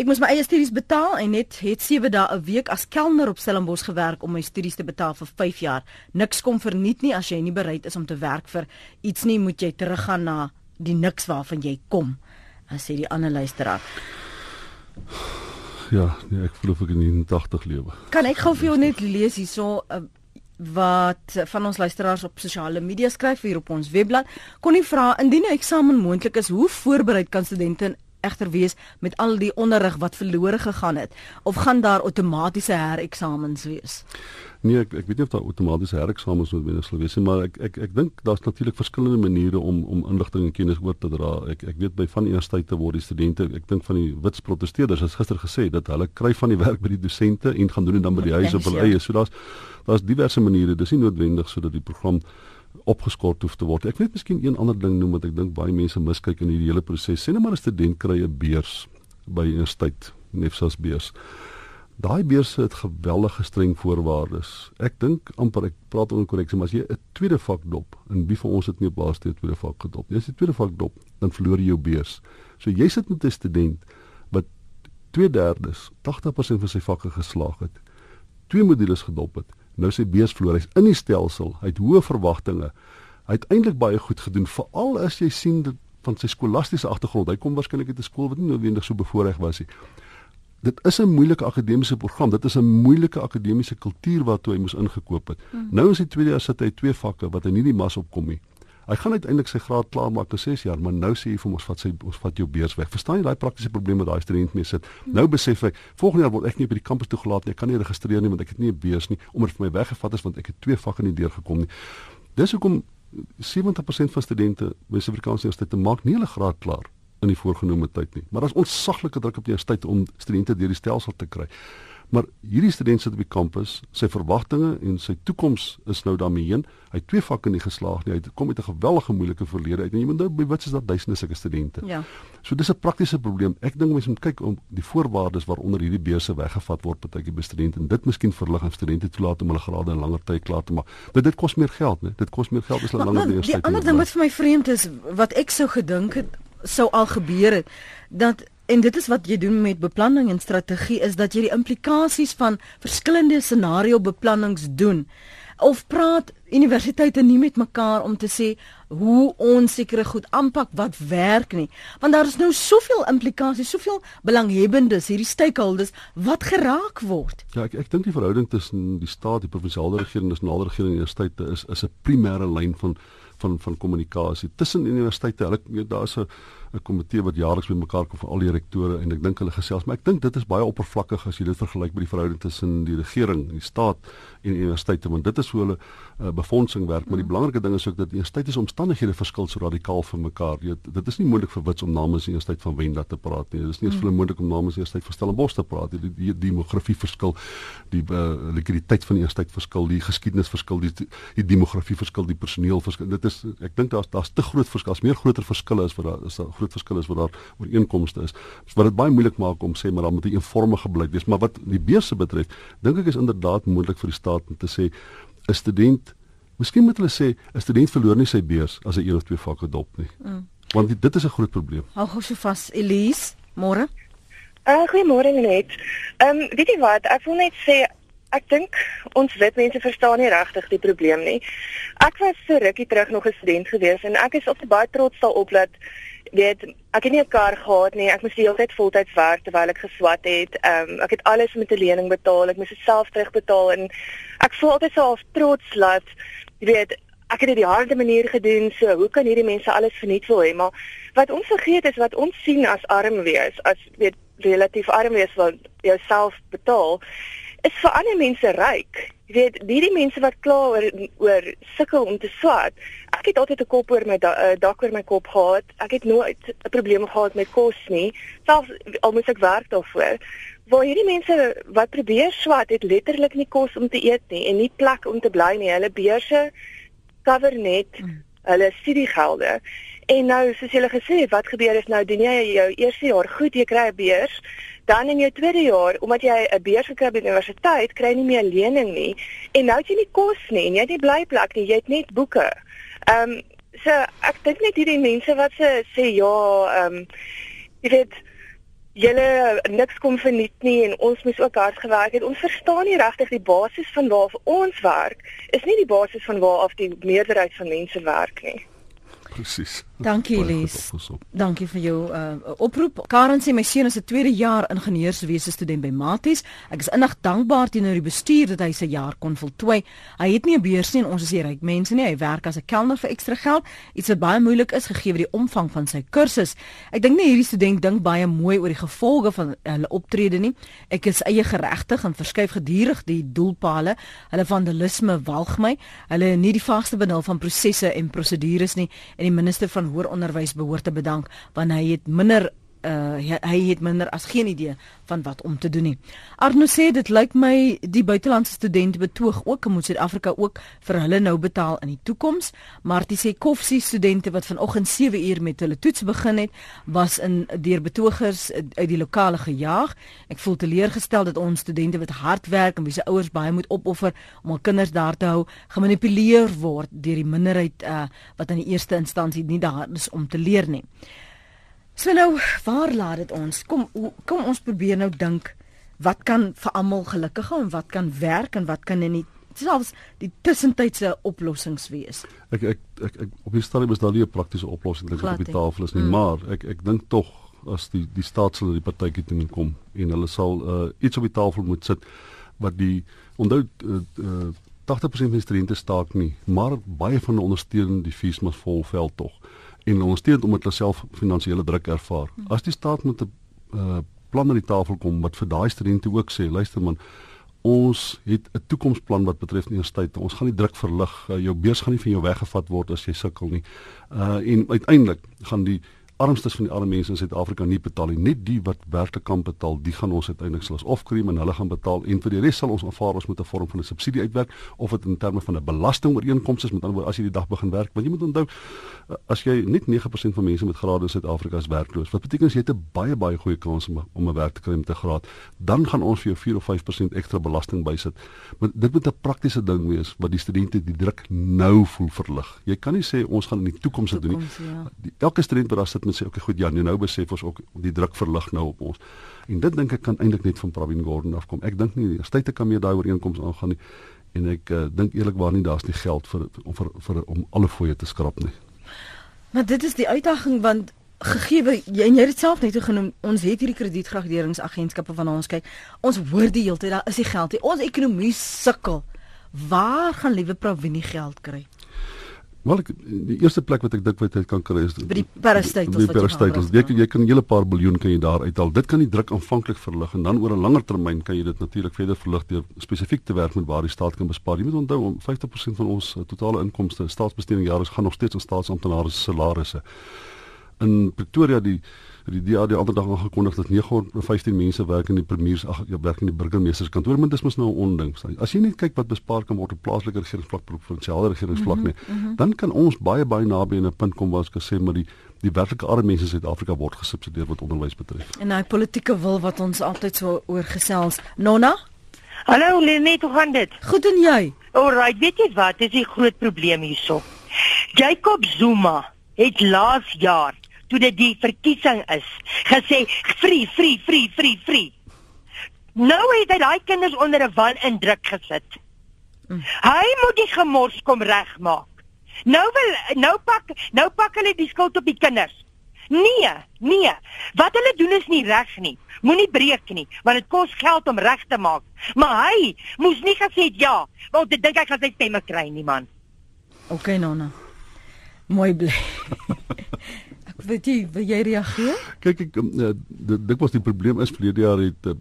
Ek moes my eie studies betaal en net het 7 dae 'n week as kelner op Stellenbosch gewerk om my studies te betaal vir 5 jaar. Niks kom verniet nie as jy nie bereid is om te werk vir iets nie, moet jy teruggaan na die niks waarvan jy kom. As sê die ander luisteraar. Ja, nee, ek voel of ek in 80 lewe. Kan ek gou vir jou net lees hierso uh, wat van ons luisteraars op sosiale media skryf hier op ons webblad kon nie vra indien 'n eksamen moontlik is hoe voorbereid kan studente egter wees met al die onderrig wat verlore gegaan het of gaan daar outomatiese hereksamens wees? Nee, ek ek weet nie of daar outomatiese hereksamens moet wees, wees nie, maar ek ek ek dink daar's natuurlik verskillende maniere om om inligting en kennis oor te dra. Ek ek weet by van universiteite word die studente, ek dink van die wits protesteerders het gister gesê dat hulle kry van die werk by die dosente en gaan doen dit dan by die huis op hulle eie. So daar's daar's diverse maniere. Dis nie noodwendig sodat die program opgeskort hoef te word. Ek net miskien een ander ding noem wat ek dink baie mense miskyk in hierdie hele proses. Sien nou maar 'n student kry 'n beurs by 'n universiteit, Nefsas beurs. Daai beurs het geweldige streng voorwaardes. Ek dink amper ek praat oor korreksie, maar as jy 'n tweede vak dop en wie van ons het nie op laaste tweede vak gedop. Jy as jy tweede vak dop, dan verloor jy jou beurs. So jy sit met 'n student wat 2/3, 80% van sy vakke geslaag het. Twee modules gedop het nou sy beesvloer hy's in die stelsel hy het hoë verwagtinge. Hy het eintlik baie goed gedoen veral as jy sien dat van sy skolastiese agtergrond hy kom waarskynlik uit 'n skool wat nie noodwendig so bevoordeel was nie. Dit is 'n moeilike akademiese program dit is 'n moeilike akademiese kultuur waartoe hy moes ingekoop het. Hmm. nou in sy tweede jaar sit hy twee vakke wat hy nie die mas opkom nie Hy gaan uiteindelik sy graad klaar maak in 6 jaar, maar nou sê hy vir ons vat sy ons vat jou beurs weg. Verstaan jy daai praktiese probleem wat daai student mee sit? Nou besef ek, volgende jaar word ek nie by die kampus toegelaat nie. Ek kan nie registreer nie want ek het nie 'n beurs nie omdat vir my weggevat is want ek het twee vakke nie deurgekom nie. Dis hoekom 70% van studente by Suid-Afrikaanse universiteite maak nie hulle graad klaar in die voorgenome tyd nie. Maar daar's ontsaglike druk op die universiteit om studente deur die stelsel te kry. Maar hierdie student sit op die kampus, sy verwagtinge en sy toekoms is nou daarmee heen. Hy het twee vakke nie geslaag nie. Hy kom met 'n gewellige moeilike verlede uit. En jy moet nou by wits is daar duisende sulke studente. Ja. So dis 'n praktiese probleem. Ek dink mense moet kyk om die voorwaardes waaronder hierdie beurse weggevat word partykie by studente en dit miskien verlig aan studente toelaat om hulle grade in langer tyd klaar te maak. Dit dit kos meer geld, né? Dit kos meer geld as hulle langer by universiteit. Die ander ding wat vir my vreemd is, wat ek sou gedink het sou al gebeur het, dat En dit is wat jy doen met beplanning en strategie is dat jy die implikasies van verskillende scenario beplannings doen. Of praat universiteite nie met mekaar om te sê hoe ons sekere goed aanpak wat werk nie. Want daar is nou soveel implikasies, soveel belanghebbendes, hierdie stakeholders wat geraak word. Ja, ek ek dink die verhouding tussen die staat, die provinsiale regering en die nasionale regering en universiteite is is 'n primêre lyn van van van kommunikasie tussen universiteite. Hulle daar's 'n 'n komitee wat jaarliks bymekaar kom vir al die rektore en ek dink hulle gesels, maar ek dink dit is baie oppervlakkig as jy dit vergelyk met die verhouding tussen die regering, die staat en die universiteite want dit is hoe hulle uh, befondsing werk. Maar die mm. belangrike ding is ook dat universiteite se omstandighede verskil so radikaal van mekaar. Jy dit is nie moontlik vir wits om namens die universiteit van Wenda te praat nie. Dit is nie eens mm. vir hulle moontlik om namens die universiteit van Stellenbosch te praat nie. Die, die demografie verskil, die uh, likwiditeit van die universiteit verskil, die geskiedenis verskil, die, die demografie verskil, die personeel verskil. Dit is ek dink daar's daar's te groot verskil. As meer groter verskille is wat daar is daar groot verskil is wat daar ooreenkomste is. Wat dit baie moeilik maak om sê maar dan moet 'n eenvormige beleid wees. Maar wat die beurse betref, dink ek is inderdaad moontlik vir die staat om te sê 'n student, miskien moet hulle sê 'n student verloor nie sy beurs as hy een of twee vakke dop nie. Mm. Want die, dit is 'n groot probleem. Hou gou so vas, Elise, môre. Uh, goeiemôre net. Ehm um, weet jy wat, ek wil net sê Ek dink ons wit mense verstaan nie regtig die probleem nie. Ek was so rukkie terug nog 'n student gewees en ek is op baie trots daarop dat weet ek het nie 'n kar gehad nie. Ek moes die hele tyd voltyds werk terwyl ek geswat het. Ehm um, ek het alles met 'n lening betaal. Ek moes dit self terugbetaal en ek voel altyd so half trots dat jy weet ek het dit die harde manier gedoen. So hoe kan hierdie mense alles verniet wil hê? Maar wat ons vergeet is wat ons sien as arm wees, as weet relatief arm wees wat jouself betaal is vir ander mense ryk. Jy weet, hierdie mense wat kla oor oor sukkel om te swat. Ek het altyd 'n kop oor my da, dak oor my kop gehad. Ek het nooit 'n probleem gehad met kos nie. Selfs al moet ek werk daarvoor. waar hierdie mense wat probeer swat het letterlik nie kos om te eet nie en nie plek om te bly nie. Hulle beurse cover net mm. hulle studiegelde. En nou soos julle gesê het, wat gebeur is nou doen jy jou eerste jaar goed, jy kry 'n beurs, dan in jou tweede jaar, omdat jy 'n beurs gekry het by die universiteit, kry jy nie meer lening nie en nou het jy nie kos nie en jy het nie blyplek nie, jy het net boeke. Ehm um, so ek dink net hierdie mense wat se sê ja, ehm um, jy weet julle niks kom verniet nie en ons moes ook hard gewerk het. Ons verstaan nie regtig die basis van waar ons werk is nie die basis van waar af die meerderheid van mense werk nie. Presies. Dankie Lies. Dankie vir jou uh, oproep. Karen sê my seun is 'n tweede jaar ingenieurswese student by Maties. Ek is innig dankbaar teenoor die bestuur dat hy sy jaar kon voltooi. Hy het nie 'n beurs nie en ons is nie ryk mense nie. Hy werk as 'n kelner vir ekstra geld, iets wat baie moeilik is gegee die omvang van sy kursus. Ek dink nie hierdie student dink baie mooi oor die gevolge van hulle optrede nie. Ek is eie geregtig en verskuif gedurig die doelpale. Hulle vandalisme walg my. Hulle nie die vaste benul van prosesse en prosedures nie en die minister van hoër onderwys behoort te bedank want hy het minder uh hy, hy het minder as geen idee van wat om te doen nie. Arno sê dit lyk my die buitelandse studente betoog ook om Suid-Afrika ook vir hulle nou betaal in die toekoms, maar dit sê Koffsie studente wat vanoggend 7 uur met hulle toets begin het, was in deur betogers uit die lokale gejaag. Ek voel teleurgestel dat ons studente wat hard werk en wie se ouers baie moet opoffer om hul kinders daar te hou, gemanipuleer word deur die minderheid uh wat in die eerste instansie nie daar is om te leer nie. So nou, waar laat dit ons? Kom kom ons probeer nou dink wat kan vir almal gelukkig en wat kan werk en wat kan in die selfs die tussentydse oplossings wees. Ek ek ek, ek op die stadium is daar nie 'n praktiese oplossing wat op die tafel is nie, mm. maar ek ek dink tog as die die staat sal die partytjie toe moet kom en hulle sal uh, iets op die tafel moet sit wat die onthou uh, uh, 80% van die studente staak nie, maar baie van hulle ondersteun die fees mas vol veld tog en ondersteun omdat hulle self finansiële druk ervaar. Hmm. As die staat met 'n uh, plan aan die tafel kom wat vir daai studente ook sê, luister man, ons het 'n toekomsplan wat betref die universiteit. Ons gaan die druk verlig. Uh, jou beurs gaan nie van jou weggevat word as jy sukkel nie. Uh en uiteindelik gaan die armstes van die arme mense in Suid-Afrika nie betaal nie. Net die wat werklik kan betaal, die gaan ons uiteindelik sal ons ofkreem en hulle gaan betaal en vir die res sal ons aanvaar ons moet 'n vorm van 'n subsidie uitwerk of dit in terme van 'n belastingooreenkoms is met ander woorde as jy die dag begin werk. Want jy moet onthou as jy net 9% van mense met grade in Suid-Afrika is werkloos. Wat beteken as jy 'n baie baie goeie kans om om 'n werk te kry met 'n graad, dan gaan ons vir jou 4 of 5% ekstra belasting bysit. Maar dit moet 'n praktiese ding wees wat die studente die druk nou voel verlig. Jy kan nie sê ons gaan in die toekoms dit doen nie. Ja. Elke student wat daar sit moet sê okay goed Jan, nou besef ons ook die druk verlig nou op ons. En dit dink ek kan eintlik net van Pravin Gordhan afkom. Ek dink nie staat kan meer daai ooreenkomste aangaan nie. En ek uh, dink eerlikwaar nie daar's die geld vir om vir, vir om alle fooie te skrap nie. Maar dit is die uitdaging want gegee jy en jy het dit self net genoem ons het hierdie kredietgraderingsagentskappe van ons kyk ons hoor die hele tyd daar is die geld hier ons ekonomie sukkel waar gaan liewe Pravin die geld kry Wel ek die eerste plek wat ek dink wat hy kan kry is by die parastitels wat parastitels. jy kan jy kan 'n hele paar biljoen kan jy daar uithaal. Dit kan die druk aanvanklik verlig en dan oor 'n langer termyn kan jy dit natuurlik verder verlig deur spesifiek te werk met waar die staat kan bespaar. Jy moet onthou om 50% van ons uh, totale inkomste staatsbesteding jaar is gaan nog steeds aan staatsamptenare se salarisse. In Pretoria die die DA die ander dag aangekondig dat 915 mense werk in die premiers ag ja werk in die burgemeesterskantoor maar dis mos nou 'n onding. As jy net kyk wat bespaar kan word op plaaslike regeringsvlak, provinsiale regeringsvlak mm -hmm, nie, mm -hmm. dan kan ons baie baie naby aan 'n punt kom waar ons kan sê maar die die werklike arme mense in Suid-Afrika word gesubsidieer wat onderwys betref. En daai politieke wil wat ons altyd so oor gesels. Nonna? Hallo Lenet, hoe gaan dit? Goed en jy? Alright, weet jy wat? Dis 'n groot probleem hierso. Jacob Zuma het laas jaar toe dit die verkiesing is, gesê free, free, free, free, free. Nou het hy daai kinders onder 'n wan indruk gesit. Mm. Hy moet die gemors kom regmaak. Nou wil nou pak nou pak hulle die skuld op die kinders. Nee, nee. Wat hulle doen is nie reg nie. Moenie breek nie, want dit kos geld om reg te maak. Maar hy moes nie gesê ja, want dit dink ek gaan sy stemme kry nie man. OK Nonna. Mooi bly. Weet jy, wil jy reageer? Kyk ek um, dit was die probleem is verlede jaar het uh,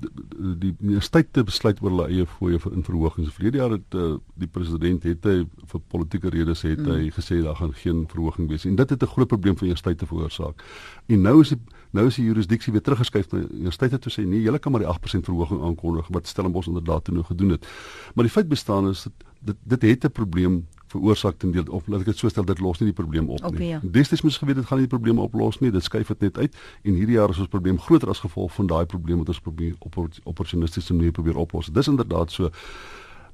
die universiteite besluit oor hulle eie fooie vir in verhogings. Verlede jaar het uh, die president het hy vir politieke redes het mm. hy gesê daar gaan geen verhoging wees en dit het 'n groot probleem vir universiteite veroorsaak. En nou is die nou is die jurisdiksie weer teruggeskuif na universiteite toe sê nee, julle kan maar die 8% verhoging aankondig wat Stellenbosch inderdaad toe nou gedoen het. Maar die feit bestaan is dat dit dit het 'n probleem veroorsaak ten deel of laat ek dit so stel dit los nie die probleem op nie. Ja. Destyds moes geweet dit gaan nie die probleem oplos nie, dit skuif dit net uit en hierdie jaar is ons probleem groter as gevolg van daai probleem wat ons probeer op opportunistiese manier probeer oplos. Dis inderdaad so.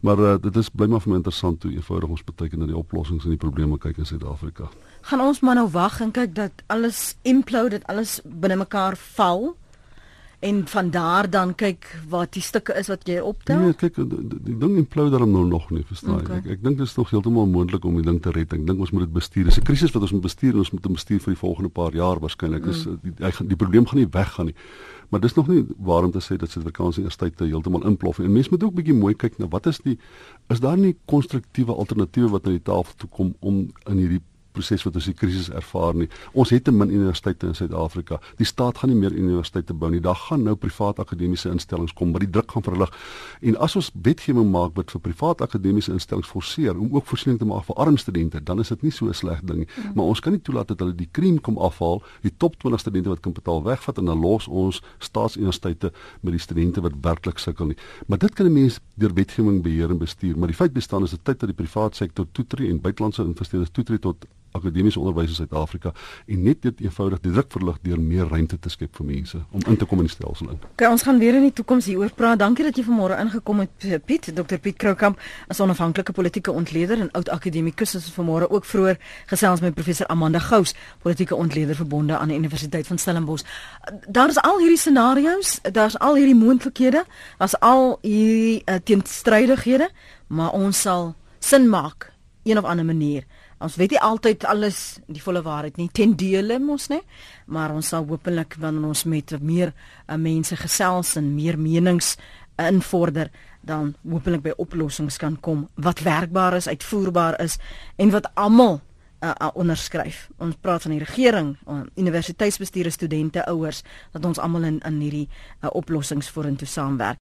Maar uh, dit is bly maar vir my interessant hoe eenvoudig ons beteken dat die oplossings en die probleme kyk in Suid-Afrika. Gaan ons maar nou wag en kyk dat alles implode, dat alles binne mekaar val en van daar dan kyk wat die stukke is wat jy optel. Nee, kyk die ding implode daarom nou nog nie, verstaan okay. ek. Ek dink dit is nog heeltemal moontlik om die ding te red. Ek dink ons moet dit bestuur. Dis 'n krisis wat ons moet bestuur en ons moet dit bestuur vir die volgende paar jaar waarskynlik. Dis mm. die, die die probleem gaan nie weggaan nie. Maar dis nog nie waar om te sê dat Suid-Afrikaanse universiteite heeltemal inplof nie. En mense moet ook bietjie mooi kyk na wat is die is daar nie konstruktiewe alternatiewe wat na die tafel toe kom om in hierdie proses wat ons die krisis ervaar nie. Ons het te min universiteite in Suid-Afrika. Die staat gaan nie meer universiteite bou nie. Daar gaan nou privaat akademiese instellings kom, maar die druk gaan verlig. En as ons wetgewing maak wat vir privaat akademiese instellings forceer om ook voorsiening te maak vir arm studente, dan is dit nie so 'n sleg ding nie. Mm. Maar ons kan nie toelaat dat hulle die krem kom afhaal, die top 20 studente wat kan betaal wegvat en dan los ons staatsuniversiteite met die studente wat werklik sukkel nie. Maar dit kan 'n mens deur wetgewing beheer en bestuur, maar die feit bestaan is dit tyd dat die privaat sektor toetree en buitelandse investeerders toetree tot akademiese onderwys in Suid-Afrika en net dit eenvoudig die druk verlig deur meer ruimte te skep vir mense om in te kom in die stelsel in. Okay, ons gaan weer in die toekoms hieroor praat. Dankie dat jy vanmôre ingekom het Piet, Dr Piet Kroukamp, as onafhanklike politieke ontleder en oud akademikus is vanmôre ook vroeër gesels met professor Amanda Gous, politieke ontleder verbonde aan die Universiteit van Stellenbosch. Daar is al hierdie scenario's, daar's al hierdie moontlikhede, daar's al hierdie uh, teenstrydighede, maar ons sal sin maak een of ander manier Ons weet nie altyd alles die volle waarheid nie ten dele mos nê, maar ons sal hopelik wanneer ons met meer uh, mense gesels en meer menings uh, invorder dan hopelik by oplossings kan kom wat werkbaar is, uitvoerbaar is en wat almal uh, uh, onderskryf. Ons praat van die regering, universiteitsbestuur, studente, ouers dat ons almal in in hierdie uh, oplossings vorentoe saamwerk.